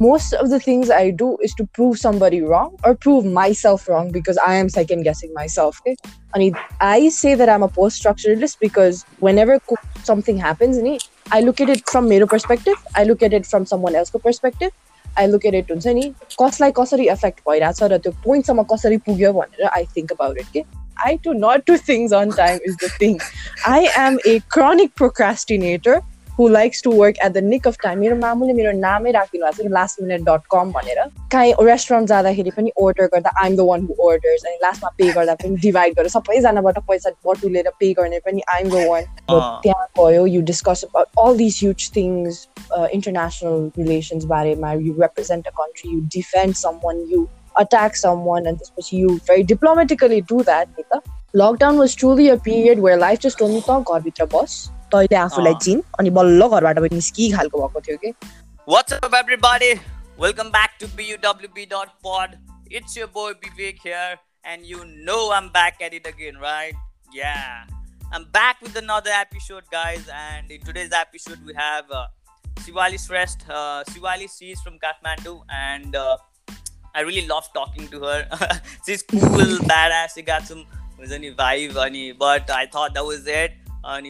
most of the things I do is to prove somebody wrong or prove myself wrong because I am second guessing myself. Okay? I mean, I say that I'm a post structuralist because whenever something happens, I look at it from my perspective, I look at it from someone else's perspective. I look at it हुन्छ नि कसलाई कसरी effect भइरहेछ र त्यो पोइन्टसम्म कसरी पुग्यो भनेर I think about it के I do not do things on time is the thing. I am a chronic procrastinator Who likes to work at the nick of time. मेरो मामुले मेरो नामै राखिदिनु भएको छ लास्ट मिनट डट कम भनेर। काहीँ रेस्टुरेन्ट जाँदाखेरि पनि order गर्दा आइम द वान हु orders अनि लास्टमा पे गर्दा पनि डिभाइड गरेर सबैजनाबाट पैसा बटुलेर पे गर्ने पनि आइम द वान त्यहाँ गयो you discuss about all this huge things international relations बारेमा you represent a country you defend someone you attack someone and त्यसपछि you very diplomatically do that lockdown was truly a period where life just told me त घरभित्र बस तैँले आफूलाई चिन अनि बल्ल घरबाट पनि निस्कि खालको भएको थियो कि। What's up everybody welcome back to BUWB dot pod it's yo boy Vivek here and you know I'm back at it again right yeah I'm back with another episode guys and in today's episode we have Siwali Shrest, uh, Siwali, uh, she's from Kathmandu, and uh, I really love talking to her. she's cool, badass, she got some vibe, but I thought that was it.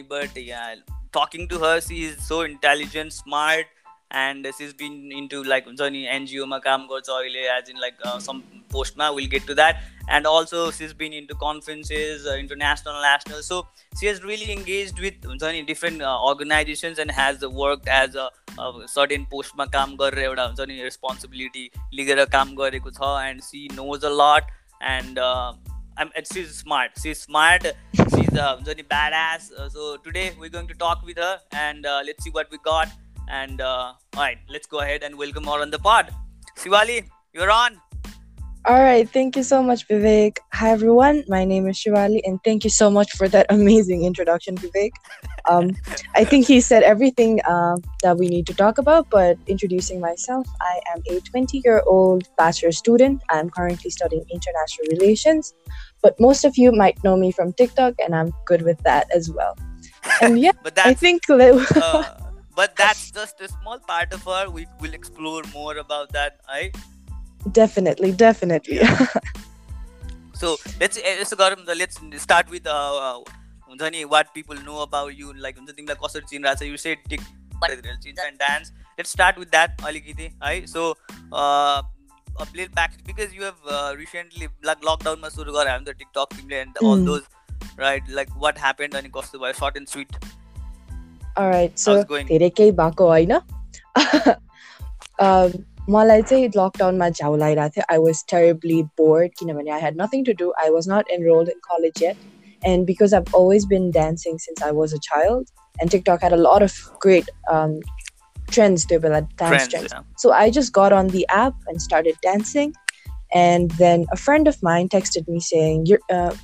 But yeah, talking to her, she is so intelligent, smart, and she's been into like NGO ma kaam as in like uh, some post ma we'll get to that and also she's been into conferences uh, international national so she has really engaged with different uh, organizations and has worked as a, a certain पोस्टमा काम गरेर एउटा हुन्छ नि responsibility लिएर काम गरेको छ एन्ड सी नोज अ लट end I'm, she's smart. She's smart. She's uh, a very badass. Uh, so today we're going to talk with her and uh, let's see what we got. And uh, all right, let's go ahead and welcome her on the pod. Shiwali, you're on. All right, thank you so much, Vivek. Hi everyone, my name is Shiwali, and thank you so much for that amazing introduction, Vivek. Um, I think he said everything uh, that we need to talk about. But introducing myself, I am a 20-year-old bachelor student. I'm currently studying international relations. but most of you might know me from TikTok, and I'm good with that as well. And yeah, but I think. uh, but that's just a small part of her. We will explore more about that, right? definitely definitely so let's eh, let's go let's start with uh, uh what people know about you like तिमीलाई कसरी चिनिरहेको छ you said चिन्छ and dance let's start with that अलिकति है so uh, a little back because you have uh, recently like lockdown मा सुरु गरे हामी त टिकटक तिमीले and all hmm. those right like what happened अनि कस्तो भयो short and sweet alright so धेरै केही भएको होइन मलाई चाहिँ लकडाउनमा झ्याउ लागिरहेको थियो आई वाज टेरिबली बोर्ड किनभने आई head nothing to do I was not enrolled in college yet and because I've always been dancing since I was a child, and TikTok had a lot of great trends to like dance trends. Yeah. So I just got on the app and started dancing, and then a friend of mine texted me saying, "You uh,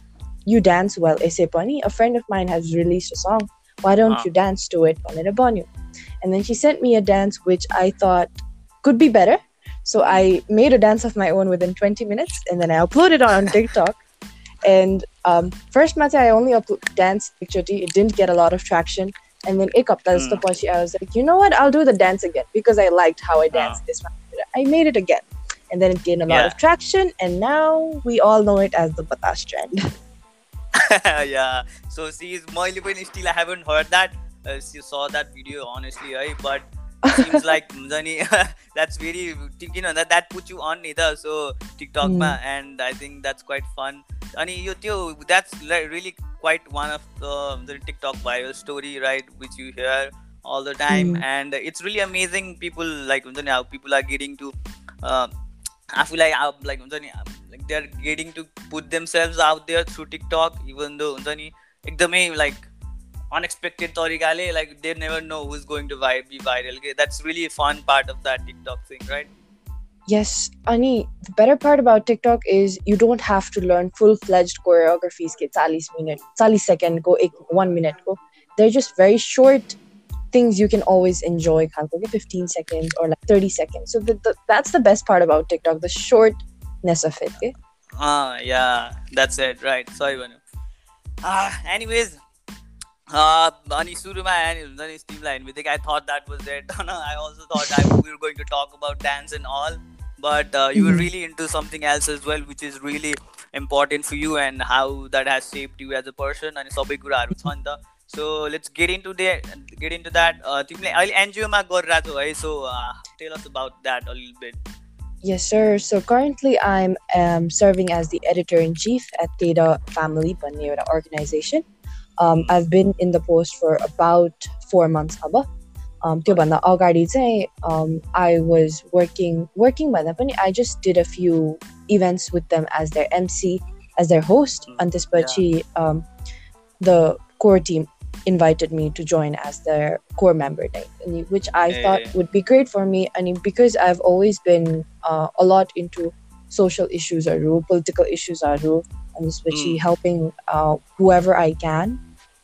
you dance well, Ese Bunny. A friend of mine has released a song. Why don't uh. you dance to it, And then she sent me a dance which I thought could be better. So I made a dance of my own within 20 minutes and then I uploaded it on TikTok. And um, first month I only uploaded dance picture. It didn't get a lot of traction. And then ik that's the point I was like, you know what? I'll do the dance again because I liked how I danced this one. I made it again. And then it gained a lot yeah. of traction. And now we all know it as the Batas trend. yeah. So see, मैले still I haven't heard that. Uh, saw that video honestly, right? But seems like that's very you know that that puts you on either so TikTok mm. ma, and I think that's quite fun. And you, that's really quite one of the, the TikTok viral story, right? Which you hear all the time, mm. and it's really amazing. People like how people are getting to. Uh, I feel like like like they're getting to put themselves out there through TikTok, even though एकदमै like unexpected tarikale like they never know who's going to be viral that's really a fun part of that tiktok thing right yes ani the better part about tiktok is you don't have to learn full-fledged choreographies ke 40 minute 40 second go 1 minute go they're just very short things you can always enjoy 15 seconds or like 30 seconds so the, the, that's the best part about tiktok the shortness of it okay? ah yeah that's it right sorry Vanu. ah anyways अनि सुरुमा आयो हुन्छ नि तिमीलाई हेर्ने बित्तिकै I thought that was that होइन I also that I we going to talk about dance and all but uh, you were mm-hmm. really into something else as well which is really important for you and how that has shaped you as a person. And it's a big so let's get into the get into that uh angioma garrato right so uh, tell us about that a little bit. Yes sir. So currently i'm um, serving as the editor-in-chief at theta family Panera organization. Um, hmm. i've been in the post for about four months abba um, um, I was working working with them. I just did a few events with them as their MC, as their host. Mm, and this yeah. um, the core team invited me to join as their core member, which I hey. thought would be great for me. I mean, because I've always been uh, a lot into social issues or political issues are do, and especially mm. helping uh, whoever I can.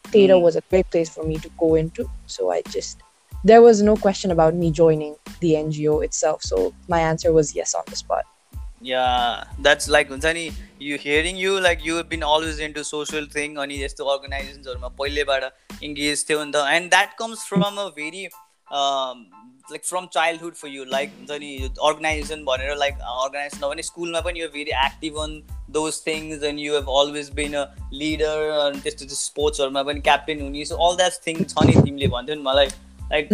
Theater mm. was a great place for me to go into, so I just there was no question about me joining the NGO itself. So my answer was yes on the spot. Yeah, that's like Unsani, you hearing you like you have been always into social thing on यस्तो अर्गनाइजेसन्सहरूमा पहिलेबाट engage थियो नि त and that comes from a very like from childhood for you like हुन्छ नि organisation भनेर like organisation नभने स्कुलमा पनि यो भेरी active on those things and you have always been a leader अनि त्यस्तो त्यस्तो स्पोर्ट्सहरूमा पनि क्याप्टेन हुने सो अल द्याट थिङ छ नि तिमीले भन्थ्यौ नि मलाई like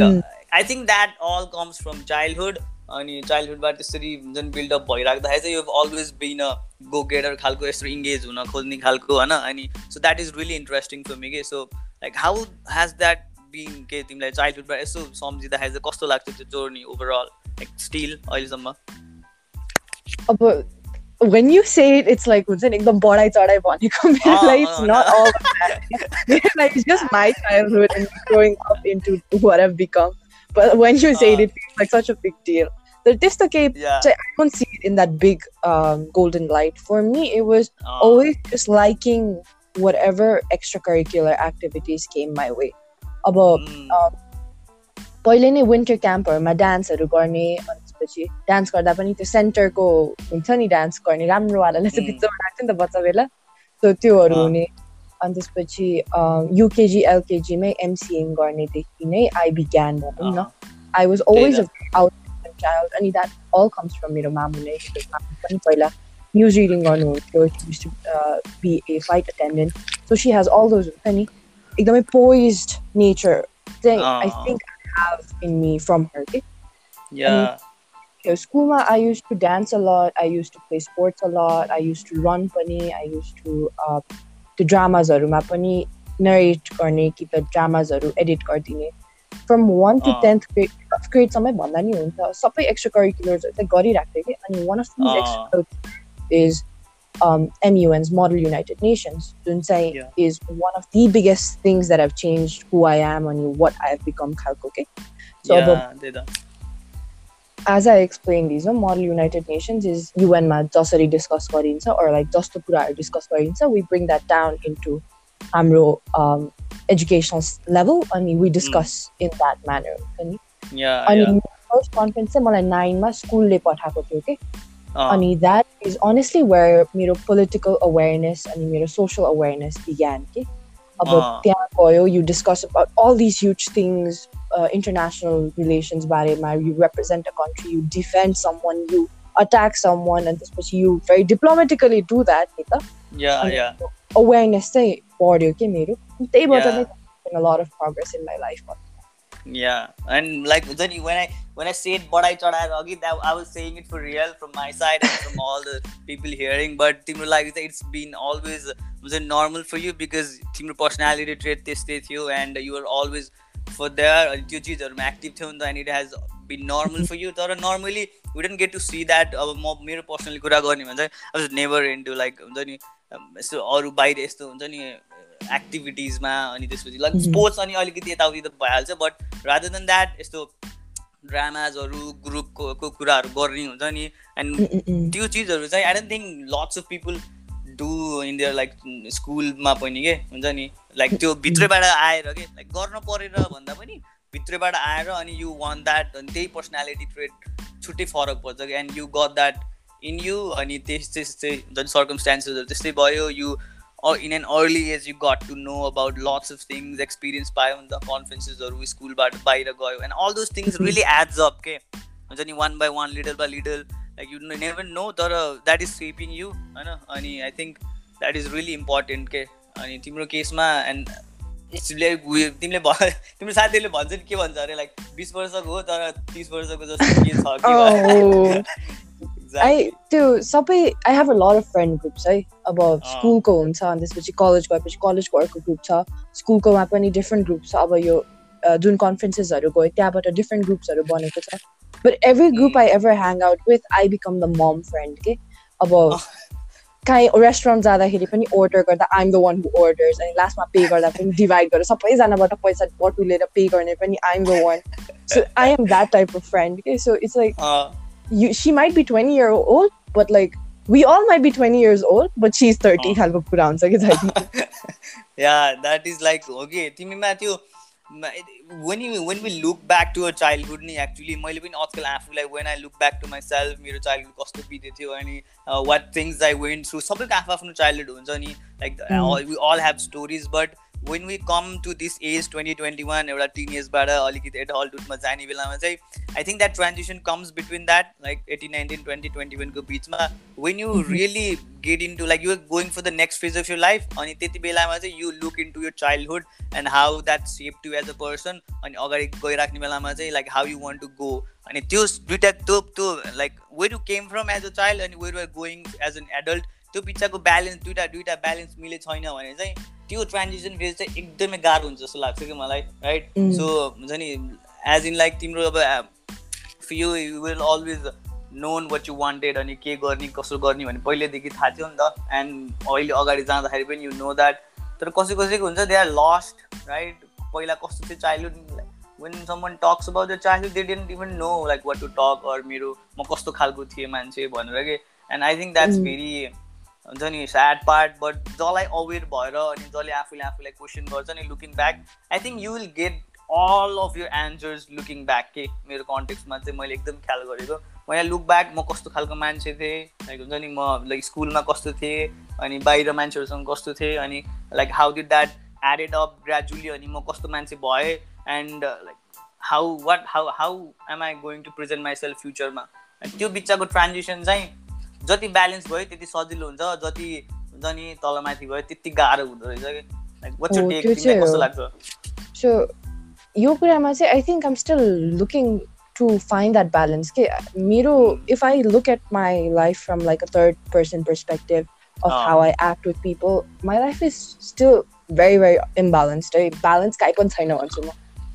I think that all comes from childhood अनि चाइल्डहुडबाट त्यसरी हुन्छ नि बिल्डअप भइराख्दाखेरि चाहिँ यु अलवेज बिन अ गो गेटर खालको यस्तो इङ्गेज हुन खोज्ने खालको होइन? अनि so that is really interesting for me के so like how has that being के तिमीलाई चाइल्डहुडबाट यसो सम्झिँदाखेरि चाहिँ कस्तो लाग्छ त्यो जर्नी ओभरअल लाइक स्टिल अहिलेसम्म? अब when you say it, it's like हुन्छ नि एकदम बढाइ चढाइ भनेको मेरो it's not all like it's just my childhood and growing up into what I've become. But when you say it, it feels like such a big deal. The त्यस्तो केही I don't see it in that big um, golden light. For me, it was always just liking whatever extracurricular activities came my way. अब पहिले नै winter क्याम्पहरूमा डान्सहरू गर्ने अनि त्यसपछि dance गर्दा पनि त्यो सेन्टरको हुन्छ नि डान्स गर्ने राम्रोवालाले चाहिँ भित्रमा राख्छ नि त बच्चा बेला सो त्योहरू हुने अनि त्यसपछि युकेजी एलकेजीमै एमसिएङ गर्नेदेखि नै आई बिज्ञान भनौँ न I was always out child अनि द्याट अल कम्स फ्रम मेरो मामु नै पनि पहिला न्युज रिडिङ गर्नुहुन्थ्यो be a flight attendant so she has all those हुन्छ नि एकदमै पोइज्ड नेचर चाहिँ I think have in me from her. Okay? Yeah. And, school, I used to dance a lot. I used to play sports a lot. I used to run pani. I used to uh, the dramas haruma pani narrate गर्ने कि त ड्रामाजहरू edit गरिदिने from one to tenth grade first ग्रेडसम्मै भन्दा नि हुन्छ सबै extra करिकुलर्सहरू चाहिँ गरिरहेको थिएँ कि अनि one of these extra is um, MUN's Model United Nations. Dunsai yeah. is one of the biggest things that have changed who I am and what I have become Khalkoke. So yeah, the, as I explained these, no, Model United Nations is UN ma jasari discuss garincha or like jasto kuraharu discuss garincha. We bring that down into हाम्रो um, educational level and we discuss mm. in that manner. Yeah, अनि yeah. First conference चाहिँ मलाई नाइनमा स्कुलले पठाएको थियो कि अनि that is honestly where मेरो पोलिटिकल अवेरनेस अनि मेरो सोसल अवेरनेस बिग्यान कि अब त्यहाँ गयो you discuss about all this huge things international relations बारेमा you represent a country you defend some one you attack सम वान अनि त्यसपछि यु भेरी डिप्लोमेटिकली डु द्याट नि त अवेरनेस चाहिँ बढ्यो कि मेरो त्यहीबाट नै लट अफ प्रोग्रेस इन माई लाइफमा yeah and like then when i when i said but i tried i was saying it for real from my side and from all the people hearing but timur like it's been always was it normal for you because timur personality trait this with you and you are always for there त्यो चिजहरूमा active थियो नि त and it has been normal for you. तर normally we didn't get to see that अब म मेरो personally कुरा गर्ने भने चाहिँ was never into like हुन्छ नि यस्तो अरू बाहिर यस्तो हुन्छ नि एक्टिभिटिजमा अनि त्यसपछि लाइक स्पोर्ट्स अनि अलिकति यताउति त भइहाल्छ बट रादर देन द्याट यस्तो ड्रामाजहरू ग्रुपको कुराहरू गर्ने हुन्छ नि एन्ड त्यो चिजहरू चाहिँ I don't think lots of people do in their like स्कुलमा पनि के? हुन्छ नि? लाइक त्यो भित्रबाट आएर के? लाइक गर्न परेर भन्दा पनि भित्रबाट आएर अनि यु वान द्याट अनि त्यही पर्सनालिटी ट्रेड छुट्टै फरक पर्छ कि? End you got that in यु अनि त्यस त्यस्तै झन् सर्कमस्टान्सेसहरू त्यस्तै भयो यु in an early age you got to know about lots of things experience पायो नि त कन्फरेन्सेसहरू स्कुलबाट बाहिर गयो all those things Mhm. really adds up के? हुन्छ नि one by one little by little like you never know तर द्याट इज सेपिङ यु होइन अनि I think that is really important के अनि तिम्रो केसमा एन्ड तिमीले तिम्रो साथीहरूले भन्छ नि के भन्छ अरे लाइक बिस वर्षको हो तर तिस वर्षको जस्तो के छ Exactly. त्यो सबै I have a lot of friend groups है अब। स्कुलको हुन्छ अनि त्यसपछि कलेज गएपछि कलेजको अर्को ग्रुप छ स्कुलकोमा पनि डिफ्रेन्ट ग्रुप छ अब यो जुन कन्फरेन्सेसहरू गयो त्यहाँबाट डिफ्रेन्ट ग्रुप्सहरू बनेको छ but every group I ever hang out with I become the mom friend के अब काहीँ रेस्टुरेन्ट जाँदाखेरि पनि अर्डर गर्दा आइम द वान हु अर्डर्स अनि लास्टमा पे गर्दा पनि डिभाइड गरेर सबैजनाबाट पैसा बटुलेर पे गर्ने पनि I'm the one so I am that type of friend के so it's like uh, you she might be 20 year old but like we all might be 20 years old but she's 30 Oh. खालको कुरा हुन्छ कि या that is like हो कि तिमीमा त्यो when you when we look back to a childhood नि एक्चुली मैले पनि आजकल आफूलाई when I look back to myself मेरो चाइल्डहुड कस्तो बितेको थियो अनि वाट थिङ्स आई वेन्ट थ्रु सबैको आफ्नो आफ्नो चाइल्डहुड हुन्छ नि like. We all have stories but when we come to this age twenty twenty one एउटा टिन एजबाट अलिकति एडल्टहुडमा जाने बेलामा चाहिँ I think that transition comes between that like eighteen nineteen twenty twenty वानको बिचमा when you. Really get into like you going for the next phase of your life अनि त्यति बेलामा चाहिँ you look into your childhood and how that shape to as a person अनि अगाडि गइराख्ने बेलामा चाहिँ like how you want to go अनि त्यो दुइटा त्यो त्यो like where you came from as a child अनि where are going as an adult त्यो बिचको ब्यालेन्स दुइटा दुइटा ब्यालेन्स मिले छैन भने चाहिँ त्यो ट्रान्जिसन फेज चाहिँ एकदमै गाह्रो हुन्छ जस्तो लाग्छ कि मलाई राइट. सो हुन्छ नि एज इन लाइक तिम्रो अब you you will always known what you wanted अनि के गर्ने कसो गर्ने भने पहिल्यैदेखि थाहा थियो नि त। एन्ड अहिले अगाडि जाँदाखेरि पनि यु नो द्याट तर कसै कसैको हुन्छ दे आर लस्ट राइट पहिला कस्तो थियो childhood when someone talks about the childhood they didn't even know like what to talk or मेरो म कस्तो खालको थिएँ मान्छे भनेर कि। And I think that's. Very हुन्छ नि स्याड पार्ट बट जसलाई अवेर भएर अनि जसले आफूले आफूलाई क्वेसन गर्छ नि looking back I think you will get all of your answers looking back के? मेरो कन्टेक्समा चाहिँ मैले एकदम ख्याल गरेको। म यहाँ लुक ब्याक म कस्तो खालको मान्छे थिएँ? लाइक हुन्छ नि म लाइक स्कुलमा कस्तो थिएँ? अनि बाहिर मान्छेहरूसँग कस्तो थिएँ? अनि like how did that added up gradually अनि म कस्तो मान्छे भएँ? And like how what how how am I going to present myself फ्युचरमा त्यो बिचको ट्रान्जिसन चाहिँ जति ब्यालेन्स भयो त्यति सजिलो हुन्छ जति हुन्छ तलमाथि भयो त्यति गाह्रो हुँदो रहेछ कस्तो लाग्छ? सो यो कुरामा चाहिँ I think I'm still looking to find that balance के मेरो if I look at my life from like a third person perspective of how I act with people my life is still very very imbalanced है। Balance काहीँ पनि छैन भन्छु म।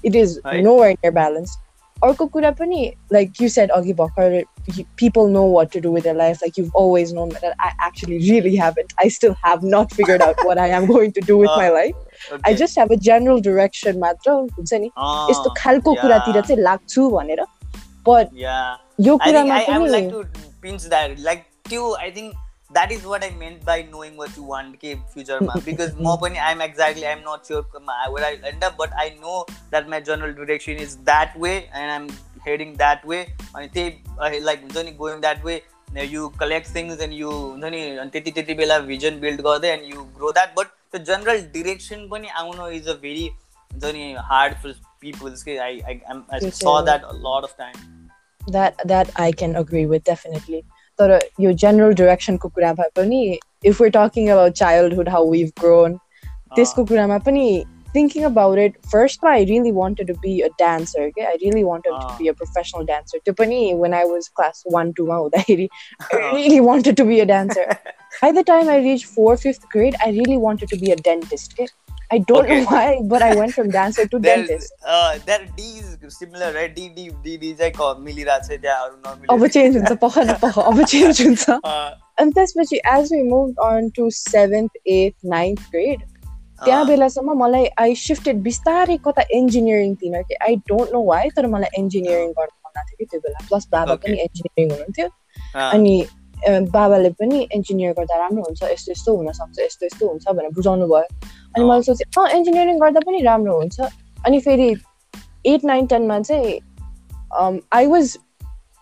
It is nowhere near balance अर्को कुरा पनि like you set अघि भर्खर you- people know what to do with their life. Like you've always known that I actually really haven't. I still have not figured out what I am going to do with Ah. my life. I Okay. just have a general direction मात्र हुन्छ नि Ah, यस्तो खालको yeah. कुरातिर चाहिँ लाग्छु भनेर but yeah yo I think कुरामा I, I would like पनि to pinch that. Like, त्यो I think that is what I meant by knowing what you want के फ्युचरमा because म पनि I'm exactly I'm not sure my- where I end up but I know that my general direction is that way and I'm heading that way अनि त्यही like हुन्छ नि going that way you collect things and you हुन्छ नि अनि त्यति त्यति बेला vision build गर्दै and you grow that but the general direction पनि आउनु is a very हुन्छ नि hard for people के I, I, I'm- I त्यो saw चाहिँ हो। that a lot of time that that I can agree with definitely. तर यो general direction को कुरा भए पनि if we're talking about childhood, how we've grown, त्यसको कुरामा पनि thinking about it, first I really wanted to be a dancer. Okay? I really wanted Ah. to be a professional dancer. त्यो पनि when I was class one, two मा हुँदाखेरि I Ah. really wanted to be a dancer. By the time I reached fourth, fifth grade, I really wanted to be a dentist. Okay? I don't Okay. know why, but I went from dancer to There- dentist. uh, there D is similar, right? D, D, D, D चाहिँ क- मिलिरहेको छ त्यहाँ अरू अब नमिलेको। Change हुन्छ पख न पख अब चेन्ज हुन्छ Uh, अनि त्यसपछि as we move on to seventh eighth ninth grade त्यहाँ बेलासम्म मलाई आई सिफ्टेड बिस्तारै कता इन्जिनियरिङतिर कि आई डोन्ट नो वाइ तर मलाई इन्जिनियरिङ गर्न मन लाग्थ्यो कि त्यो बेला प्लस बाबा. पनि इन्जिनियरिङ हुनुहुन्थ्यो अनि अ, बाबाले पनि इन्जिनियर गर्दा राम्रो हुन्छ यस्तो यस्तो हुनसक्छ यस्तो यस्तो हुन्छ भनेर बुझाउनु भयो अनि अँ। मैले सोचेँ अँ इन्जिनियरिङ गर्दा पनि राम्रो हुन्छ अनि फेरि एट नाइन टेनमा चाहिँ I was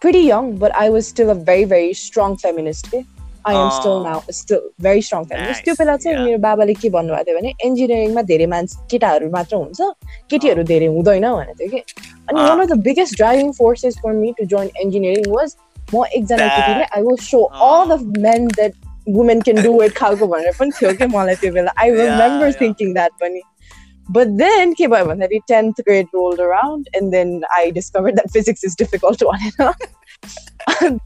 pretty young, but I was still a very, very strong feminist. Okay? I am still uh, now still very strong feminist. Nice, त्यो बेला चाहिँ yeah. मेरो बाबाले के भन्नुभएको थियो भने इन्जिनियरिङमा धेरै मान्छे केटाहरू मात्र हुन्छ केटीहरू धेरै हुँदैन भनेको थियो कि अनि अँ. वान of the biggest driving forces for me to join engineering was म एकजना That- केटीले I will so uh. Al the men that women can do it खालको भनेर पनि थियो कि मलाई त्यो बेला आई Yeah, remember yeah. Thinking that पनि But then के भयो भन्दाखेरि tenth grade rolled around and then I discovered that physics is difficult भनेर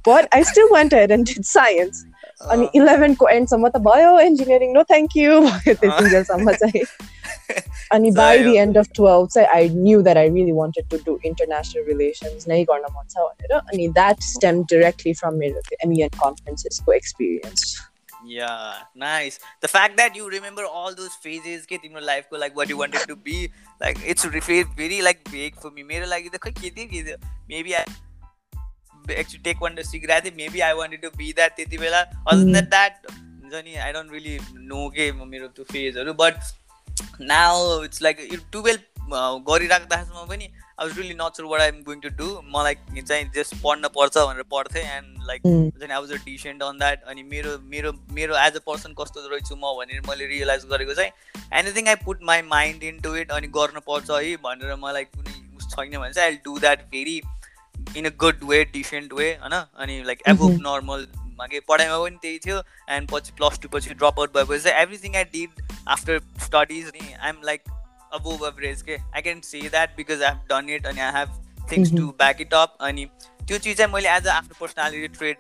but I still went ahead and did science. अनि अँ, इलेभेनको एन्डसम्म त भयो इन्जिनियरिङ नो थ्याङ्क यू भयो त्यतिन्जेलसम्म चाहिँ अनि by So, the end of twelve चाहिँ I knew that I really wanted to do international relations नै गर्न मन छ भनेर अनि द्याट स्टेम डिरेक्टली फ्रम मेरो त्यो एमिएन कन्फरेन्सेसको experience Yeah, nice. The fact that you remember all those phases, के तिम्रो life को like what you wanted to be, like it's re- very like big for me. मेरो लागि त खै के थियो के थियो. Maybe I actually take one to cigarette. Maybe I wanted to be that त्यति बेला. Mm. than that, हुन्छ नि I don't really know के म मेरो त्यो फेजहरू but now it's like twelve गरिराख्दासम्म पनि I was really not what I'm going to do मलाई चाहिँ जस्ट पढ्न पर्छ भनेर पढ्थेँ and like Mm. I was a decent on that अनि मेरो मेरो मेरो एज अ पर्सन कस्तो रहेछु म भनेर मैले रियलाइज गरेको चाहिँ anything I put my mind into it अनि गर्नुपर्छ है भनेर मलाई कुनै उस छैन भने चाहिँ I do that very in a good way decent way होइन अनि लाइक एभोभ. नर्मल के पढाइमा पनि त्यही थियो एन्ड पछि प्लस टू पछि ड्रप आउट भएपछि चाहिँ everything I did after studies नि I am like above average के I can say that because I have done it अनि I have things to back it up अनि त्यो चिज चाहिँ मैले एज अ आफ्नो पर्सनालिटी ट्रेड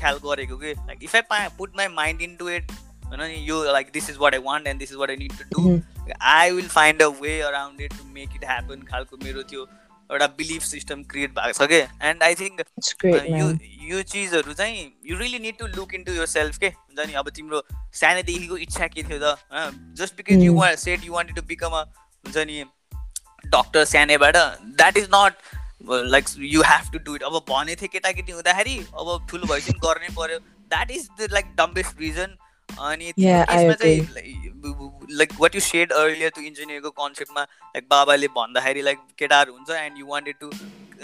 ख्याल गरेको कि like if I put my mind into it होइन नि यो like this is what I want and this is what I need to do I will find a way around it to make it happen खालको मेरो त्यो एउटा belief system create भएको छ कि? And I think यो. यो चिजहरू चाहिँ you really need to look into yourself के? हुन्छ नि? अब तिम्रो सानोदेखिको इच्छा के थियो त? Just because you Mm. वा set you wanted to become a हुन्छ नि doctor सानैबाट that is not like you have to do it अब भने थिएँ केटाकेटी हुँदाखेरि अब ठुलो भएपछि गर्नै पर्यो। That is the like dumbest reason अनि Yeah, I त्यसमा चाहिँ like what you said earlier to इन्जिनियरको कन्सेप्टमा लाइक बाबाले भन्दाखेरि लाइक केटाहरू हुन्छ and you wanted to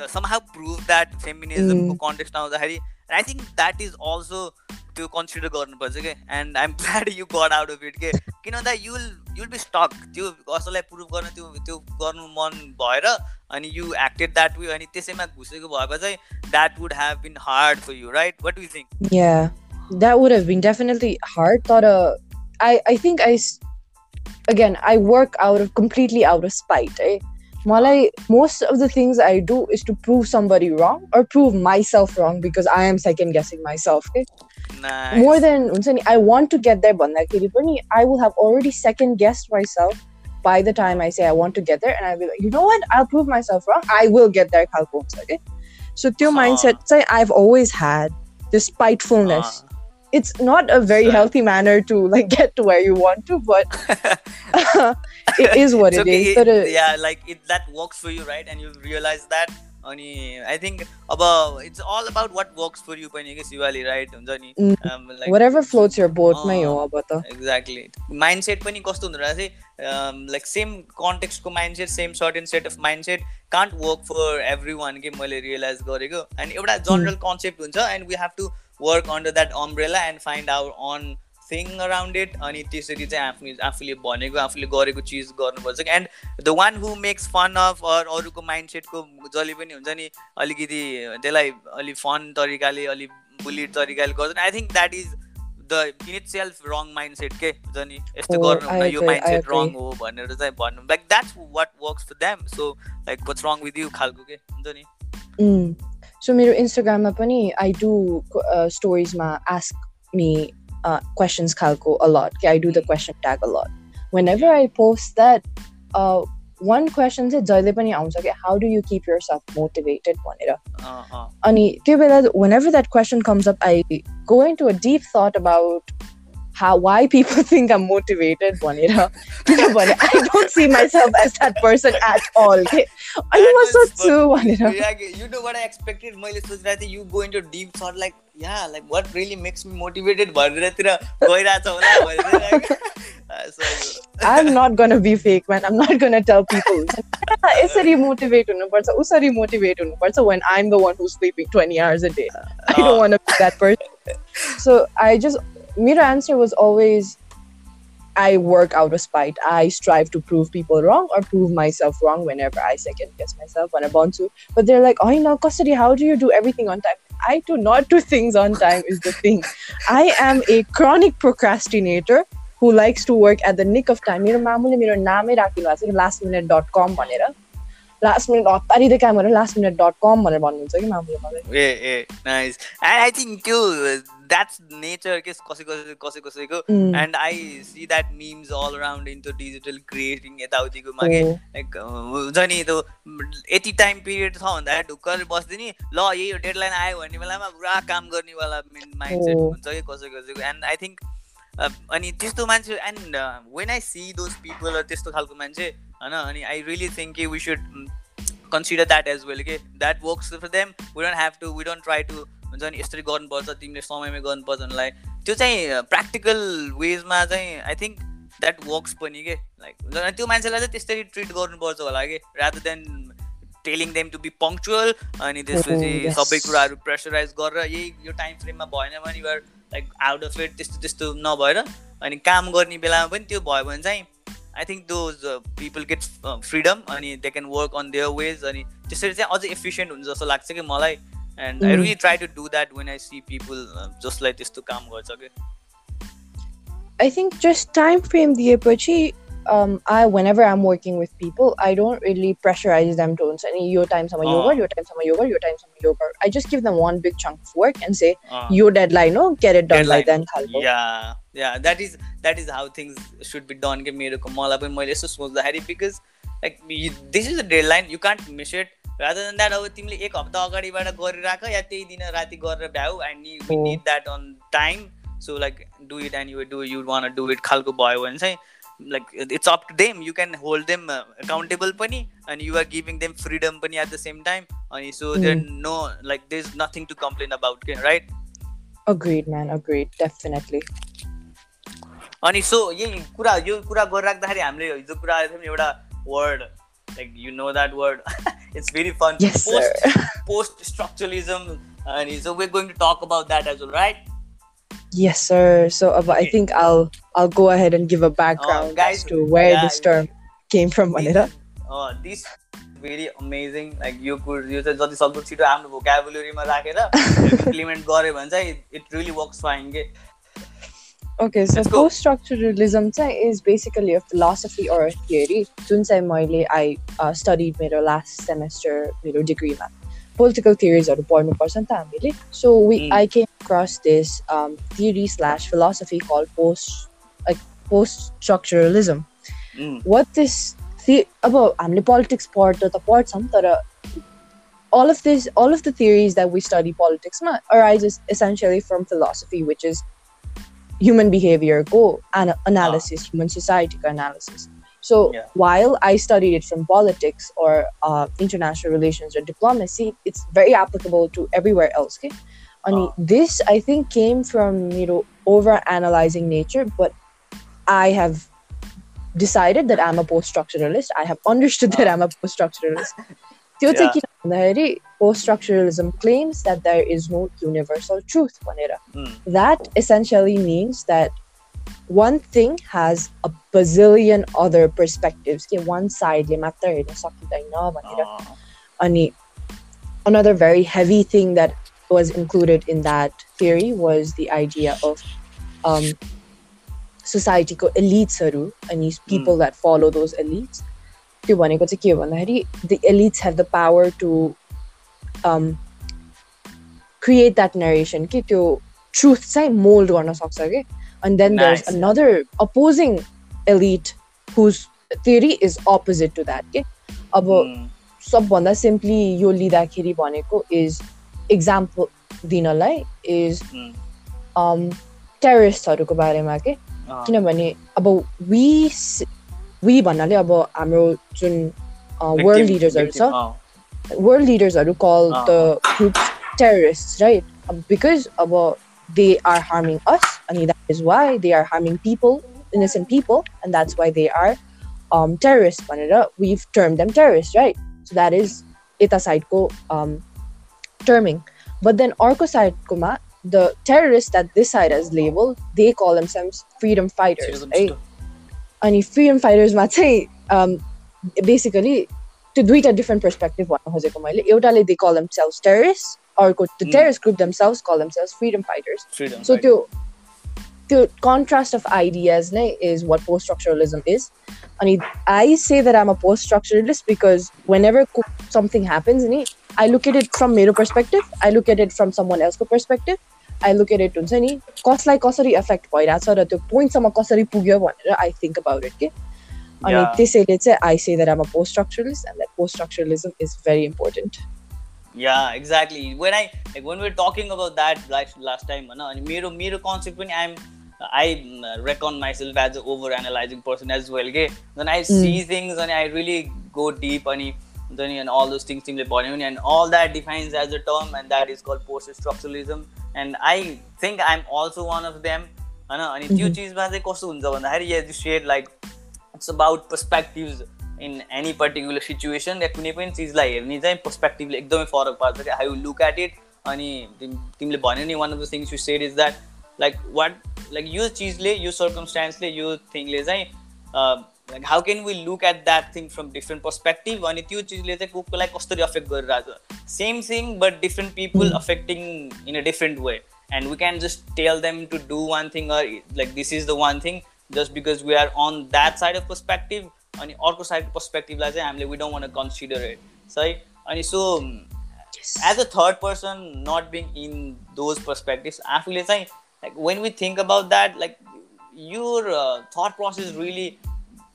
somehow prove that फेमिनिजमको contest आउँदाखेरि I think that is also त्यो कन्सिडर गर्नुपर्छ कि एन्ड आइएम ग्ल्याड यु गड आउट अफ इट के किन भन्दा युल युल बी स्टक त्यो कसैलाई प्रुभ गर्न त्यो त्यो गर्नु मन भएर अनि यु एक्टेड द्याट वे अनि त्यसैमा घुसेको भएको चाहिँ that would have been hard for you right what you think Yeah, that would have been definitely hard. Thought uh, I I think I again I work out of completely out of spite. Eh? Malay, most of the things I do is to prove somebody wrong or prove myself wrong because I am second guessing myself. Eh? Nice. More than I want to get there, I will have already second guessed myself by the time I say I want to get there, and I'll be like, you know what? I'll prove myself wrong. I will get there. Okay? Eh? So, your mindset, say I've always had this spitefulness. Uh it's not a very Sure. healthy manner to like get to where you want to, but it is what It's it okay, is. But, uh, yeah like it that works for you right and you realize that अनि I think अब it's all about what works for you पनि कि Shivali right हुन्छ नि Mm. Um, like- whatever floats your boat, मै हो अँ, अब त. Exactly mind set पनि कस्तो हुँदो रहेछ like same कन्टेक्सको mind set same certain set of mindset can't work for everyone के मैले रियलाइज गरेको एन्ड एउटा जनरल कन्सेप्ट हुन्छ and we have to work under that umbrella and find our own thing around it अनि त्यसरी चाहिँ आफ्नो आफूले भनेको आफूले गरेको चिज गर्नुपर्छ। And the one who makes fun of or अरूको माइन्ड सेटको जसले पनि हुन्छ नि अलिकति त्यसलाई अलिक फन तरिकाले अलिक बुलिड तरिकाले गर्छ I think that is the in itself wrong mindset के? हुन्छ नि यस्तो Oh, गर्नु यो माइन्ड सेट रङ. हो भनेर चाहिँ भन्नु। Like that's what works for them so like what's wrong with you खालको के? हुन्छ नि। Mm. So मेरो Instagram मा पनि I do uh, stories मा ask me uh, questions खालको a lot. Okay, I do the question tag a lot. Whenever I post that, uh, one question चाहिँ जहिले पनि आउँछ कि how do you keep yourself motivated भनेर. अँ, अँ. अनि त्यो बेला whenever that question comes up, I go into a deep thought about how why people think I'm motivated भनेर किनभने I don't see myself as that person at all. के अनि म That was- सोध्छु भनेर. Yeah, you know what I expected मैले सोचिरहेको थिएँ you go into deep thought like yeah like what really makes me motivated भनेरतिर गइरहेछ होला भनेर like, uh, so- I'm not gonna be fake, man. I'm not gonna tell people. यसरी motivate हुनुपर्छ उसरी motivate हुनुपर्छ when I'm the one who's sleeping 20 hours a day. I don't Uh, want to be that person. So I just मेरो answer was always I work out of spite. I strive to prove people wrong or prove myself wrong whenever I second guess myself when I want to. But they're like, oh, you know, custody, how do you do everything on time? I do not do things on time, is the thing. I am a chronic procrastinator who likes to work at the nick of time. मेरो मामुले मेरो नामै राखिदिनु भएको छ कि last minute डट कम भनेर last minute हतारिँदै काम गरेर लास्ट मिनट डट कम भनेर भन्नुहुन्छ कि मामुले मलाई ए a nice end I think त्यो द्याट्स नेचर के कसै कसै कसै कसैको. And I see that memes all around into digital creating यताउतिको मा के. लाइक हुन्छ नि त्यो यति टाइम पिरियड छ भन्दा ढुक्कर बस्दिने ल यही हो डेडलाइन आयो भन्ने बेलामा पुरा काम गर्नेवाला माइन्ड सेट Oh. हुन्छ कि कसै कसैको एन्ड आई थिङ्क अनि त्यस्तो मान्छे and when I see those people त्यस्तो खालको मान्छे होइन अनि आई रियली थिङ्क कि we should consider that as well के that works for them we don't have to we don't try to हुन्छ नि यसरी गर्नुपर्छ तिमीले समयमा गर्नुपर्छ भन्नेलाई त्यो चाहिँ प्र्याक्टिकल वेजमा चाहिँ आई थिङ्क द्याट वर्क्स पनि के लाइक हुन्छ नि त्यो मान्छेलाई चाहिँ त्यसरी ट्रिट गर्नुपर्छ होला कि rather than telling them to be punctual अनि त्यसपछि Oh. सबै कुराहरू प्रेसराइज गरेर यही यो टाइम फ्रेममा भएन भने you're like out of it त्यस्तो त्यस्तो नभएर अनि काम गर्ने बेलामा पनि त्यो भयो भने चाहिँ I think those people get freedom अनि they can work on their ways अनि त्यसरी चाहिँ अझै एफिसियन्ट हुन्छ जस्तो लाग्छ कि मलाई and mm. i hmm. really try to do that when i see people uh, just like this to come watch. okay i think just time frame the approach um, I whenever I'm working with people, I don't really pressurize them to say your time some oh. yoga, your time some yoga, your time some yoga. I just give them one big chunk of work and say uh. your deadline, no, get it done by then. Yeah, yeah, that is that is how things should be done. Give me a call up in my list because like this is a deadline, you can't miss it. Rather than that अब तिमीले एक हप्ता अगाडिबाट गरिराख या त्यही दिन राति गरेर भ्याउ and we. Need that on time so like do it and you do you want do it खालको भयो भने चाहिँ like it's up to them you can hold them accountable पनि अनि you are giving them freedom पनि at the same time अनि so there no like there is nothing to complain about के right Agreed, man. Agreed. Definitely. अनि so यही कुरा यो कुरा गरिराख्दाखेरि हामीले हिजो कुरा गरेको थियौँ एउटा word like you know that word it's very fun Yes, post sir. Post स्ट्रक्चरलिजम अनि सो वे going to talk about that as well right Yes, sir. So uh, I think I'll I'll go ahead and give a background guys, as to where yeah, this term came from, Vanita. This very amazing like यो कुरो यो चाहिँ जति सक्दो छिटो आफ्नो भोकाबुलेरीमा राखेर implement गऱ्यो भने चाहिँ इट रियली वर्क्स फाइन के Okay, so Let's go. post-structuralism चाहिँ is basically a philosophy or a theory. जुन चाहिँ मैले I uh, studied मेरो last semester मेरो डिग्रीमा political theories-हरू पढ्नुपर्छ नि त हामीले. So we Mm. I came across this um, theory slash philosophy called post like post-structuralism. Mm, what this the- अब हामीले politics पढ्दा त पढ्छौँ तर all of this all of the theories that we study politics ma arises essentially from philosophy which is human behavior go ana- analysis human society ko analysis so Yeah. while i studied it from politics or uh, international relations or diplomacy it's very applicable to everywhere else okay and Ah. this i think came from you know over analyzing nature but i have decided that I'm a post-structuralist. I have understood that Ah. I'm a post-structuralist. त्यो चाहिँ Yeah. किन भन्दाखेरि post-structuralism claims that there is no universal truth भनेर. mm, That essentially means that one thing has a bazillion other perspectives. कि one side ले मात्र हेर्न सकिँदैन भनेर. अँ, अनि another very heavy thing that was included in that theory was the idea of um, societyको elites-हरू अनि people that follow those elites. त्यो भनेको चाहिँ के हो भन्दाखेरि the elites have the power to create that narration कि त्यो ट्रुथ चाहिँ मोल्ड गर्न सक्छ कि? And then there is another opposing elite whose theory is opposite to that कि अब hmm. सबभन्दा सिम्पली यो लिँदाखेरि भनेको इज इक्जाम्पल दिनलाई इज टेरिस्टहरूको hmm. um, बारेमा के? किनभने अब वी वी भन्नाले अब हाम्रो जुन victim- वर्ल्ड लिडर्सहरू victim, छ अँ, वर्ल्ड लिडर्सहरू कल अँ, the group terrorist right because अब दे आर हार्मिङ अस अनि that is why they are harming people innocent people and that's why they are um, terrorists भनेर we've termed them terrorists right so that is यता साइडको um, terming but then अर्को साइडकोमा the terrorists that this side has labeled they call themselves freedom fighters है अनि freedom फाइटर्समा चाहिँ um, basically त्यो दुईवटा डिफ्रेन्ट पर्सपेक्टिभ भन्न खोजेको मैले एउटाले दे कल सेल्स टेरिस्ट अर्को the terrorist group sales call selves freedom fighters so त्यो त्यो कन्ट्रास्ट अफ आइडियाज नै is what post structuralism is अनि आई से द्याट आम अ post structuralist because whenever something happens नि आई लुक एट इट फ्रम मेरो perspective I look at it from सम वान एल्सको perspective I it हुन्छ नि कसलाई कसरी एफेक्ट भइरहेछ र त्यो पोइन्टसम्म कसरी पुग्यो भनेर आई थिङ्क अबाउट इट के अनि त्यसैले चाहिँ I say that I'm a post structuralist and that post structuralism is very important yeah exactly when i like when we we're talking about that last, last time no? and मेरो मेरो concept पनि i'm I reckon myself as an over analyzing person as well okay? when I see mm. things and I really go deep अनि then and all those things and all that defines as a term and that is called post structuralism and I think I'm also one of them होइन अनि त्यो चिजमा चाहिँ कस्तो हुन्छ भन्दाखेरि you said like it's about perspectives in any particular situation या कुनै पनि चिजलाई हेर्ने चाहिँ पर्सपेक्टिभले एकदमै फरक पार्छ क्या हाउ लुक एट इट अनि तिमीले भन्यो नि one of the things you said is that like what like यो चिजले यो सर्कमस्टान्सले यो थिङले चाहिँ like how can we look at that thing from different perspective अनि त्यो चिजले चाहिँ को कोलाई कसरी अफेक्ट गरिरहेको छ same thing but different people affecting in a different way and we can just tell them to do one thing or like this is the one thing just because we are on that side of perspective अनि अर्को side पर्सपेक्टिभलाई चाहिँ हामीले we don't want consider it सही अनि so as a third person not being in those perspective आफूले चाहिँ like when we think about that like your that process really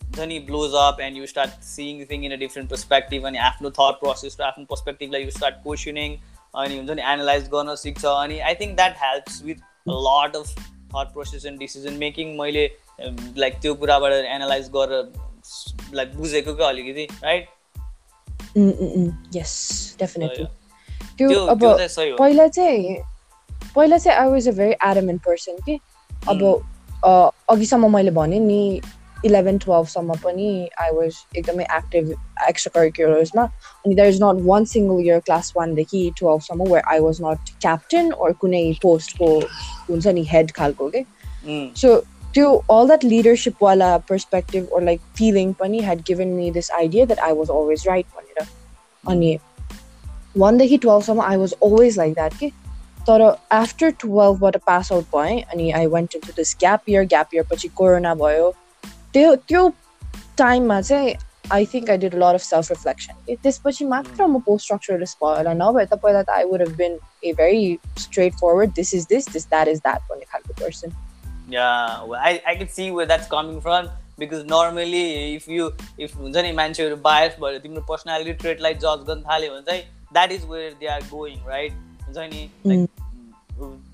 हुन्छ नि blows up and you start seeing thing in a different perspective अनि आफ्नो thought process र आफ्नो पर्सपेक्टिभलाई you start questioning अनि हुन्छ नि एनालाइज गर्न सिक्छ. अनि I think that helps with lot of thought process and decision making मैले लाइक त्यो कुराबाट एनालाइज गरेर लाइक बुझेको क्या अलिकति राइट यस डेफिनेटली त्यो अब पहिला चाहिँ पहिला चाहिँ I was a very एडमेन्ट person कि अब अघिसम्म मैले भनेँ नि इलेभेन टुवेल्भसम्म पनि आई वाज एकदमै एक्टिभ एक्स्ट्रा करिकुलर्समा अनि there is not one single year class वानदेखि टुवेल्भसम्म where I was nut captain ओर कुनै पोस्टको हुन्छ नि हेड खालको के सो त्यो all that leadership wala perspective or like feeling pani had given me this idea that I was always right भनेर अनि वानदेखि टुवेल्भसम्म I was always like that कि तर आफ्टर टुवेल्भबाट पास आउट भएँ अनि आई went to this gap year gap year पछि कोरोना भयो त्यो त्यो टाइममा चाहिँ I think I did lot of self reflection त्यसपछि मात्र म पोस्ट स्ट्रक्चरलेस भयो होला नभए त पहिला त I would have bin A very straight forward this is this this that is that भन्ने खालको person yeah I, I can see where that's coming from because normally if you if हुन्छ नि मान्छेहरू बायस भयो तिम्रो पर्सनालिटी ट्रेटलाई जज गर्न थाल्यो भने चाहिँ that is where they are going right हुन्छ नि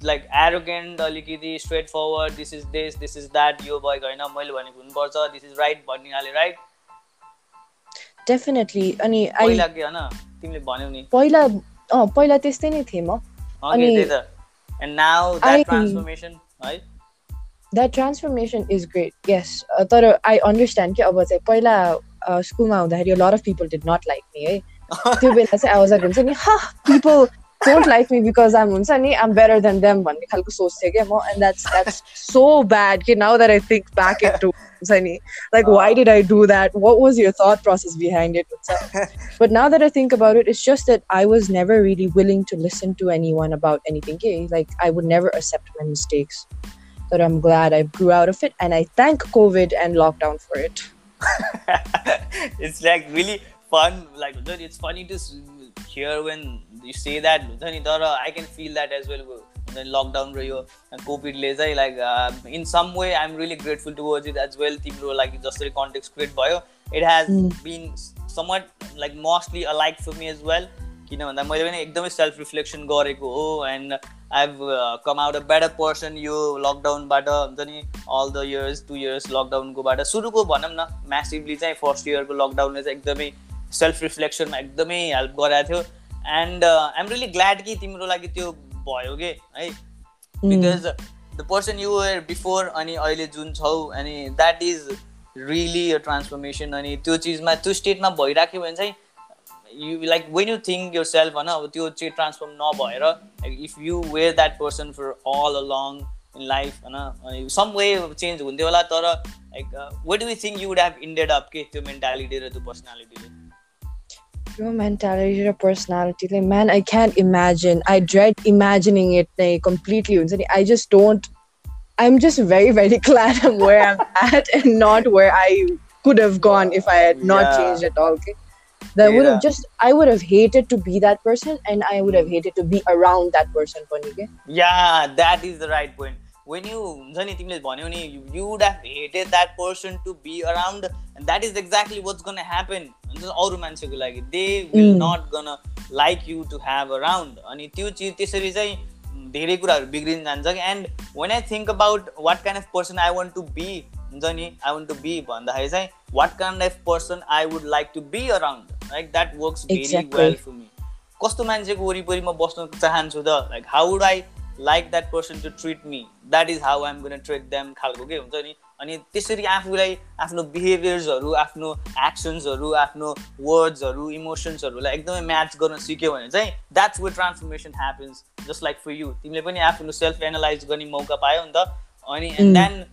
Like arrogant अलिकति straightforward this is this this is that यो भएको होइन मैले भनेको हुनुपर्छ दिस इज राइट भनिहाले राइट डेफिनेटली अनि पहिला के होइन तिमीले भन्यौ नि। पहिला अँ पहिला त्यस्तै नै थिएँ म। अनि एन्ड नाउ द्याट ट्रान्सफर्मेसन है? That transformation is great yes तर आई अन्डरस्ट्यान्ड कि अब चाहिँ पहिला स्कुलमा हुँदाखेरि lot of people did not like me है। त्यो बेला चाहिँ आवाज हुन्छ नि people don't like me because I'm Unsani, I'm better than them. And that's that's so bad. Now that I think back into Unsani, like, why did I do that? What was your thought process behind it? But now that I think about it, it's just that I was never really willing to listen to anyone about anything gay. Like, I would never accept my mistakes. But I'm glad I grew out of it and I thank COVID and lockdown for it. it's like really fun. Like, it's funny to hear when you say that हुन्छ नि तर I can feel that as well हुन्छ नि lockdown र यो कोभिडले चाहिँ like in some way I am really grateful to towards it as well तिम्रो लागि जसरी कन्टेक्ट क्रिएट भयो it has been somewhat like mostly a like for me as well किन भन्दा मैले पनि एकदमै सेल्फ रिफ्लेक्सन गरेको हो and I have come out a better person यो लकडाउनबाट हुन्छ नि all the years two years लकडाउनकोबाट सुरुको भनौँ न म्यासिभली चाहिँ फर्स्ट इयरको लकडाउनले चाहिँ एकदमै सेल्फ रिफ्लेक्सनमा एकदमै हेल्प गराएको थियो एन्ड आइएम रियली ग्ल्याड कि तिम्रो लागि त्यो भयो कि है? Because the person you were before अनि अहिले जुन छौ अनि that is really a transformation अनि त्यो चिजमा त्यो स्टेटमा भइराख्यो भने चाहिँ you like when you think yourself होइन अब त्यो चाहिँ ट्रान्सफर्म नभएर if you were that person for all along in life होइन अनि सम वे चेन्ज हुन्थ्यो होला तर like what you think you would have ended up के त्यो मेन्टालिटी र त्यो पर्सनालिटीले your mentality your personality. Like man i can't imagine. I dread imagining it like completely. I just don't i'm just very very glad i'm where i'm at and not where i could have gone if i had not yeah. changed at all okay? That yeah. would have just i would have hated to be that person and i would have hated to be around that person yeah that is the right point. When you हुन्छ नि तिमीले भन्यौ नि you would have hated that person to be around that is exactly what's gonna happen हुन्छ अरू मान्छेको लागि. They will. Not gonna like you to have around अनि त्यो चिज त्यसरी चाहिँ धेरै कुराहरू बिग्रिन जान्छ। कि and when I think about what kind of person I want to be हुन्छ नि आई वान्ट टु बी भन्दाखेरि चाहिँ what kind of person I would like to be around like that works very. Well for me कस्तो मान्छेको वरिपरि म बस्न चाहन्छु त? Like how would I like that person to treat me that is how I'm gonna treat them खालको के हुन्छ नि? अनि त्यसरी आफूलाई आफ्नो बिहेभियर्सहरू आफ्नो एक्सन्सहरू आफ्नो वर्ड्सहरू इमोसन्सहरूलाई एकदमै म्याच गर्न सिक्यो भने चाहिँ that's way transformation happens just like for you तिमीले पनि आफ्नो सेल्फ एनालाइज गर्ने मौका पायो नि त। अनि and. Then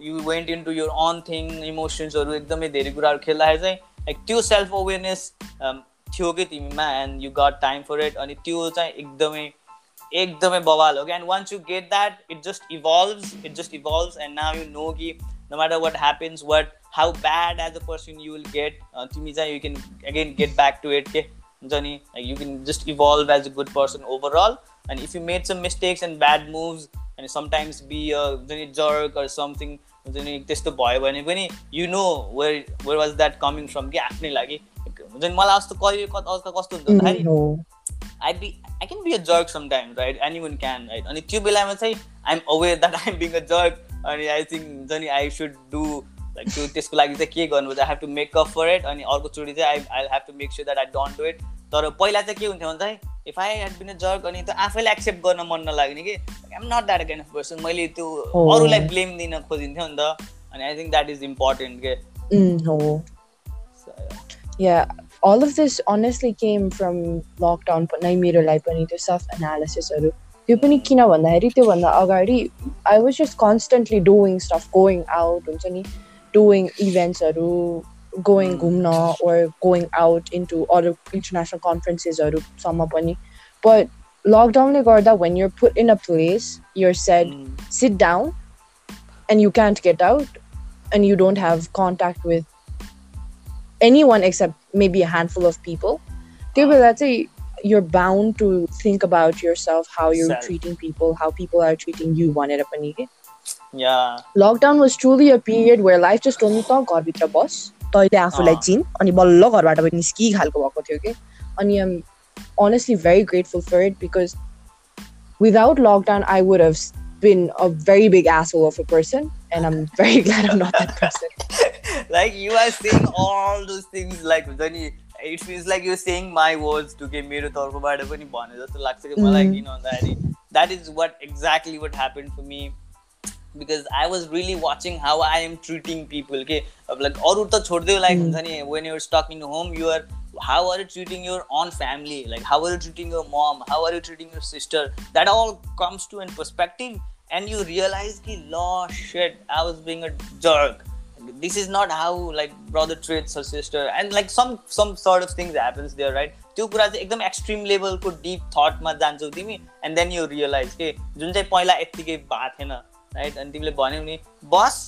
you went into your own thing इमोसन्सहरू एकदमै धेरै कुराहरू खेल्दाखेरि चाहिँ लाइक त्यो सेल्फ अवेरनेस थियो कि तिमीमा and you got time for it अनि त्यो चाहिँ एकदमै एकदमै बवाल हो। कि and once you get that it just evolve it just evolve and now you know कि no matter what happens what how bad as a person you will get तिमी चाहिँ you can again get back to it के हुन्छ नि you can just evolve as a good person overall and if you made some mistakes and bad moves and sometimes be हुन्छ नि jerk or something हुन्छ नि त्यस्तो भयो भने पनि you know where where was that coming from कि आफ्नै लागि। हुन्छ नि मलाई अस्ति कहिले कता कस्तो हुन्छ I be I can be a jerk sometimes right anyone can right अनि त्यो बेलामा चाहिँ I am aware that I'm being a jerk अनि आई थिङ्क हुन्छ आई सुड डु लाइक त्यो त्यसको लागि चाहिँ के गर्नुपर्छ I have to make up for it अनि अर्कोचोटि चाहिँ I I have to make sure that I don't do it तर पहिला चाहिँ के हुन्थ्यो भने चाहिँ if I had been a jerk अनि त्यो आफैले एक्सेप्ट गर्न मन नलाग्ने कि I'm not that kind of person मैले त्यो अरूलाई ब्लेम दिन खोजिन्थ्यो नि त। अनि I think that is important के? या all of this honestly came from lockdown नै मेरो लागि पनि त्यो सेल्फ एनालिसिसहरू त्यो पनि किन भन्दाखेरि त्योभन्दा अगाडि I was just constantly doing stuff going out हुन्छ नि डुइङ इभेन्ट्सहरू गोइङ घुम्न ओर गोइङ आउट इन्टु अरू इन्टरनेसनल कन्फरेन्सेसहरूसम्म पनि बट लकडाउनले गर्दा when you're put in a place you're said mm, sit down and you can't get out and you don't have contact with anyone except maybe a handful of people त्यो बेला चाहिँ you're bound to think about yourself how you're Self. treating people how people are treating you भनेर पनि के yeah lockdown was truly a period where life just told me त घरभित्र बस तैँले आफूलाई अँ। चिन अनि बल्ल घरबाट पनि निस्कि खालको भएको थियो कि अनि I'm honestly very grateful for it because without lockdown I would have been a very big asshole of a person and I'm very glad I'm not that person. like you are saying all those things like हुन्छ नि it feels like you're saying my words to के मेरो तर्फबाट पनि भने जस्तो लाग्छ कि मलाई Mhm. किन भन्दाखेरि that is what exactly what happened for me because I was really watching how I am treating people के अब like अरू त छोड्दै like Mhm. हुन्छ नि when you're stuck in home you are how are you treating your own family like how are you treating your mom how are you treating your sister that all comes to in perspective and you realize ki law shit I was being a jerk This is not how like brother treats her sister. And like some some sort of things happens there right? त्यो कुरा चाहिँ एकदम extreme लेभलको dip थटमा जान्छौ तिमी end then यु realise के जुन चाहिँ पहिला यत्तिकै भएको थिएन राइट अनि तिमीले भन्यौ नि बस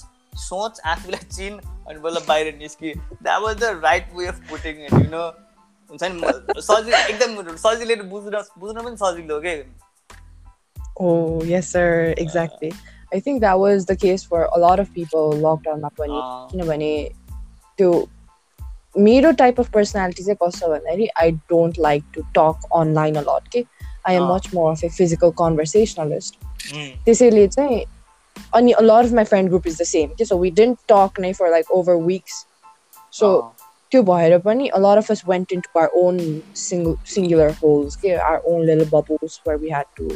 सोच आफूलाई चिन अनि बल्ल बाहिर निस्कि। That was the right way of putting it you know हुन्छ नि सजिलो एकदम सजिलो बुझ्न बुझ्न पनि सजिलो के? Oh, yes, sir. Exactly. I think that was the case for a lot of people lockdown मा पनि अँ, किनभने त्यो मेरो टाइप अफ पर्सनालिटी चाहिँ कस्तो भन्दाखेरि I don't like to talk online a lot के I M uh. Much more of a physical कन्भर्सेसनलिस्ट उम्, त्यसैले चाहिँ अनि a lot of my friend group is the same okay so we didn't talk नै for like over weeks so अँ, त्यो भएर पनि a lot of us went into our own single singular holes okay, our own little bubbles where we had to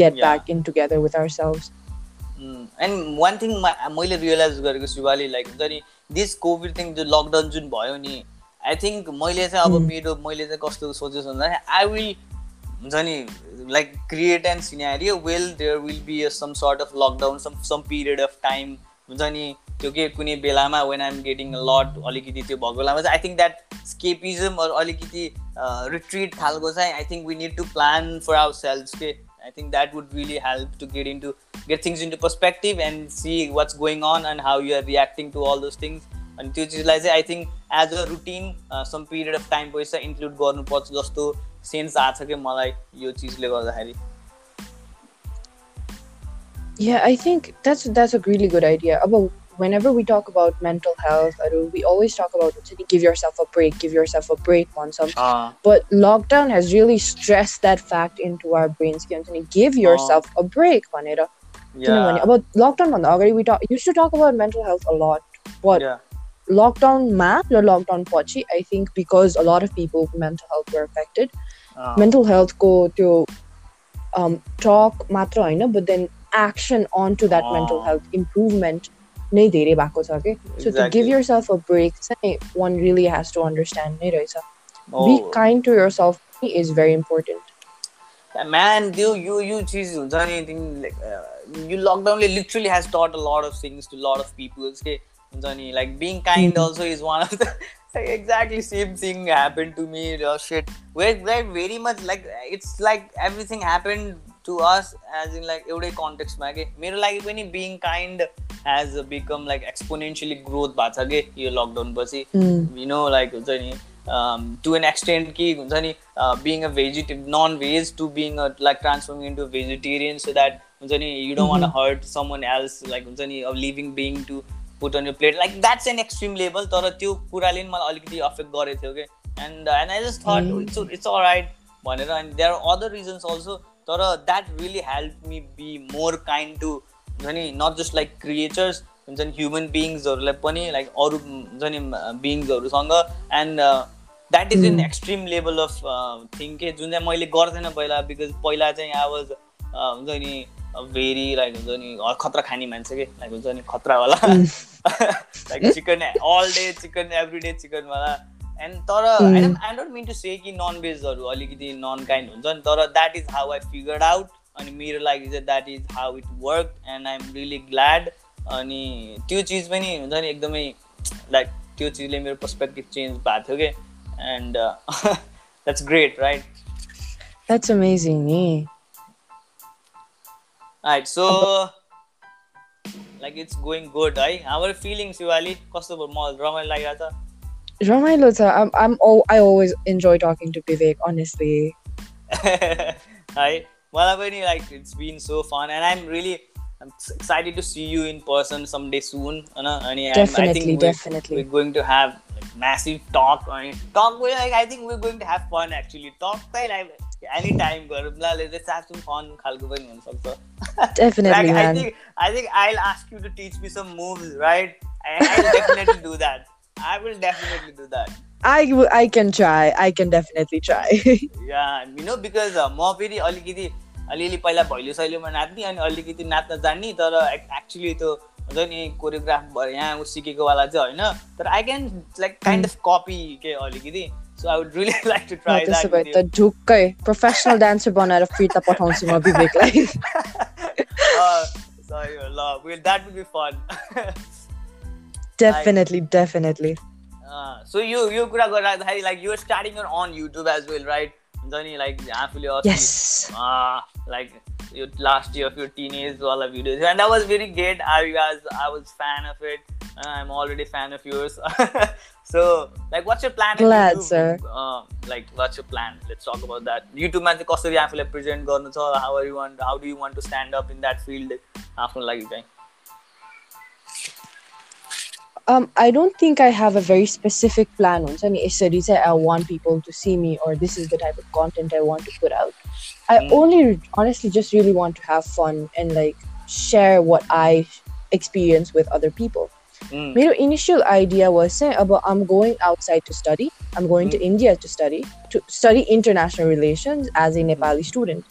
get Yeah. back in together with ourselves And one thing मैले realise गरेको Shivali like हुन्छ नि this covid thing जो lockdown जुन भयो नि I think मैले चाहिँ अब Mm. मेरो मैले चाहिँ कस्तो सोचेको भन्दाखेरि आई विल हुन्छ नि like create and scenario will there will be some sort of lockdown some some period of time हुन्छ नि त्यो के कुनै बेलामा वेन आइम गेटिङ लट अलिकति त्यो भएको बेलामा चाहिँ आई थिङ्क द्याट स्केपिजम अलिकति रिट्रिट खालको चाहिँ I think we need to plan for ourselves के आई think that would really help to get in to get things in to perspective end see what's going on and how you're reacting to all those things अनि त्यो चिजलाई चाहिँ I think as a routine some period of time पैसा include गर्नुपर्छ जस्तो sense आएको छ कि मलाई यो चिजले गर्दाखेरि Yeah, I think that's that's a really good idea. About whenever we talk about mental health, Aru, we always talk about give yourself a break, give yourself a break on some. But lockdown has really stressed that fact into our brains. कि हुन्छ नि, Give yourself a break, भनेर. किनभने अब lockdown भन्दा अगाडि we talk used to talk about mental health a lot. But lockdown मा र lockdown पछि, I think because a lot of people mental health were affected, mental health को त्यो um, talk मात्र होइन but then action onto that mental uh. health improvement नै धेरै भएको छ कि so to give Exactly. yourself a break चाहिँ one really has to understand नै रहेछ be Oh. kind to yourself is very important म्यान त्यो यो यो चिज हुन्छ नि तिमी लाइक यो लकडाउनले लिटरली हेज टट अ lot of things to lot of people's के हुन्छ नि like being kind Mhm. Also is one of the exactly same thing happen to me raw set wait wait very much like it's like everything happen to us as in like एउटै कन्टेक्स्टमा के मेरो लागि पनि being kind has become like exponentially growth भएको छ कि यो lockdown पछि. यु नो लाइक हुन्छ नि टु एन एक्सटेन्ट कि हुन्छ नि being a भेजिटे non veg to being a like transforming into vegetarian so that हुन्छ नि you don't want hurt someone else like हुन्छ नि अब living being to put on your plate like that's an extreme level तर त्यो कुराले पनि मलाई अलिकति अफेक्ट गरेको थियो कि। And and I just thought Mm. It's it's all right भनेर। And there are other reasons also तर that really help me be more kind to हुन्छ नि नट जस्ट लाइक क्रिएचर्स हुन्छ नि ह्युमन बिङ्सहरूलाई पनि लाइक अरू हुन्छ नि बिङ्सहरूसँग and that is in Mm. Extreme level of thing के जुन चाहिँ मैले गर्थेन पहिला बिकज पहिला चाहिँ आई वाज हुन्छ नि भेरी लाइक हुन्छ नि खतरा खाने मान्छे के? लाइक हुन्छ नि खतरावाला like chicken all day chicken every day चिकनवाला and तर Mm. I don't mean to say कि नन भेजहरू अलिकति नन काइन्ड हुन्छ नि तर that is how I figured out अनि मेरो लागि चाहिँ that is how it work and I am really glad अनि त्यो चिज पनि हुन्छ नि एकदमै लाइक त्यो चिजले मेरो पर्सपेक्टिभ चेन्ज भएको थियो कि? And that's great right that's amazing ni. Right so like it's going good है हाम्रो फिलिङ शिवाली कस्तो भयो म रमाइलो लागिरहेको छ Draw my Lota. I'm I'm all I always enjoy talking to Vivek, honestly. Hi. Well, I mean, like it's been so fun, and I'm really I'm excited to see you in person someday soon. You know? and, yeah, definitely, I think we're, definitely. We're going to have like, massive talk. I mean, talk. Like, I think we're going to have fun actually. Talk like anytime. Let's have some fun. Definitely, like, man. I think I think I'll ask you to teach me some moves, right? I, I'll definitely do that. I will definitely do that. I I can try. I can definitely try. Yeah, you know because uh, म फेरि अलिकति अलिअलि पहिला भैलो सैलोमा नाच्ने अनि अलिकति नाच्न जान्ने तर एक्चुली त्यो हुन्छ नि कोरियोग्राफ भएर यहाँ ऊ सिकेकोवाला चाहिँ होइन। तर I can like kind of copy के अलिकति। So I would really like to try त्यसो भए त ढुक्कै प्रोफेसनल डान्सर बनाएर फिर्ता पठाउँछु म विवेकलाई। ल will that will be fun definitely definitely सो यो यो कुरा गरिराख्दाखेरि like you're starting on YouTube as well right हुन्छ नि लाइक आफूले अस्ति yes like your last year of your teenage वाला videos and that was very great I was I was fan of it uh, I'm already fan of yours so like what's your plan in Glad, YouTube? sir. Uh, like what's your plan let's talk about that YouTube मा चाहिँ कसरी आफूलाई present गर्नु छ how are you want how do you want to stand up in that field आफ्नो लागि चाहिँ um, I don't think I have a very specific plan on I mean, I want people to see me or this is the type of content I want to put out. I mm. only honestly just really want to have fun and like share what I experience with other people. Mm. My initial idea was saying about I'm going outside to study. I'm going mm. to hmm. India to study to study international relations as a Nepali hmm. student.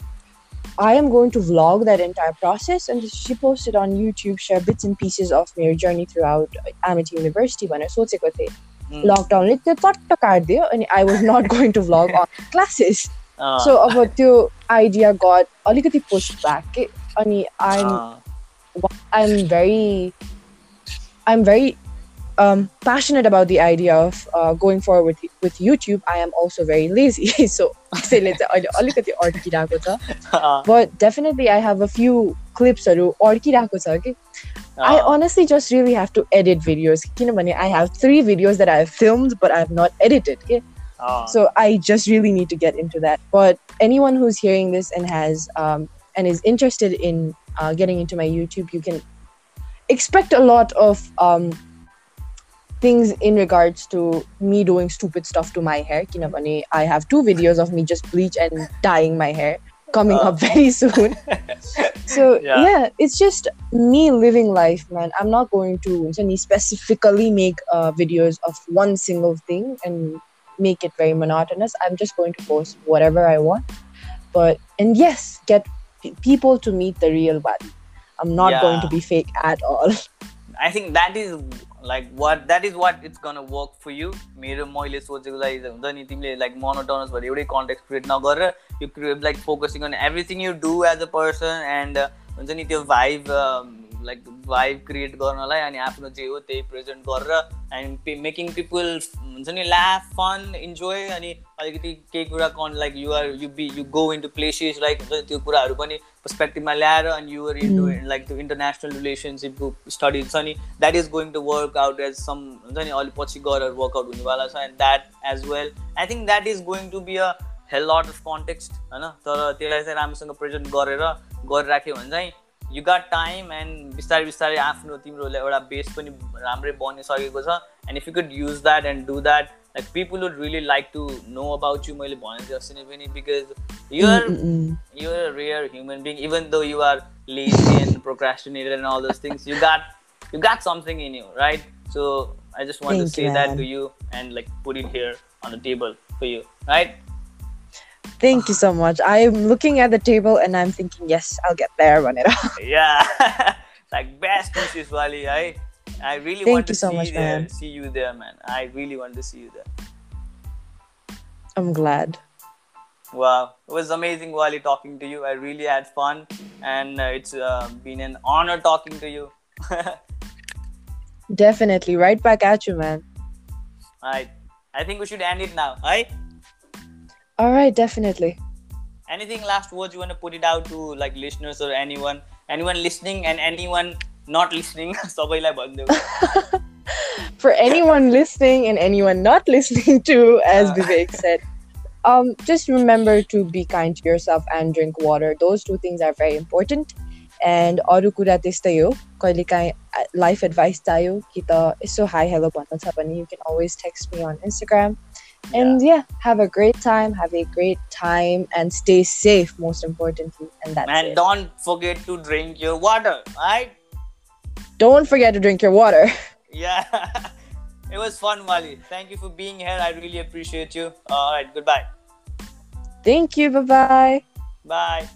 I am going to vlog that entire process. And she posted on YouTube, share bits and pieces of my journey throughout Amity University भनेर सोचेको थिएँ Hmm. लकडाउनले त्यो चट्ट काटिदियो अनि आई was nut going to vlog on classes अँ, सो अब त्यो idea गट अलिकति post back के अनि I'm uh, I'm very, I'm very um, passionate about the idea of uh, going forward with, with YouTube, I am also very lazy. so, ah. but definitely I have a few clips. I ah. honestly just really have to edit videos. I have three videos that I have filmed, but I have not edited. Ah. So I just really need to get into that. But anyone who's hearing this and has um, and is interested in uh, getting into my YouTube, you can expect a lot of um, things in regards to me doing stupid stuff to my hair. Kinabani, I have two videos of me just bleach and dyeing my hair coming Uh. up very soon. So Yeah. yeah. it's just me living life, man. I'm not going to specifically make uh, videos of one single thing and make it very monotonous. I'm just going to post whatever I want, but and yes, get pe- people to meet the real body. I'm not going to be fake at all. I think that is like what that is what it's gonna work for you मेरो मैले सोचेको लागि चाहिँ हुन्छ नि तिमीले like monotonous भएर एउटै कन्टेक्ट क्रिएट नगरेर you like focusing on everything you do as a person and हुन्छ नि त्यो भाइब like vibe create गर्नलाई अनि आफ्नो जे हो त्यही प्रेजेन्ट गरेर एन्ड मेकिङ पिपुल हुन्छ नि ल्याफ फन इन्जोय अनि अलिकति केही कुरा कन like you're you be you go into places like हुन्छ नि त्यो कुराहरू पनि पर्सपेक्टिभमा ल्याएर अनि युआर इन्टु लाइक त्यो इन्टरनेसनल रिलेसनसिपको स्टडिज छ नि that is going to work out as some हुन्छ नि अलिक पछि गएर वर्कआउट हुनेवाला छ and that as well I think that is going to be a hell lot of context होइन? तर त्यसलाई चाहिँ राम्रोसँग प्रेजेन्ट गरेर गरिराख्यो भने चाहिँ यु गट टाइम एन्ड बिस्तारै बिस्तारै आफ्नो तिम्रो एउटा बेस पनि राम्रै बनिसकेको छ and if you could use that and do that like people would really like to know about you मैले भने जस्तो नै पनि because you're Mm-mm. you're a rare human being even though you are lazy and procrastinated and all those things you got you got something in you right so i just want to Thank say you, that man. to you and like put it here on Thank you so much. I'm looking at the table and I'm thinking, yes, I'll get there, Vanera. yeah like best wishes wali i i really Thank want to so see much, there man. see you there man i really want to see you there I'm glad. Wow, it was amazing, Wally, talking to you. I really had fun, and uh, it's uh, been an honor talking to you. Definitely. Right back at you, man. I, I think we should end it now. Right? All right, definitely. Anything last words you want to put it out to like listeners or anyone, anyone listening and anyone not listening? सबैलाई भनिदेऊ. For anyone listening and anyone not listening to, as Uh. Vivek said, um, just remember to be kind to yourself and drink water. Those two things are very important. And अरू कुरा त्यस्तै हो कहिलेकाहीँ life advice चाहियो कि त यसो hi hello भन्न छ भने you can always text me on Instagram. and yeah, have a great time, have a great time, and stay safe, most importantly. And that's And it. don't forget to drink your water. Right? Don't forget to drink your water. Yeah. it was fun, Wally. Thank you for being here. I really appreciate you. All right. Goodbye. Thank you. Bye bye. Bye.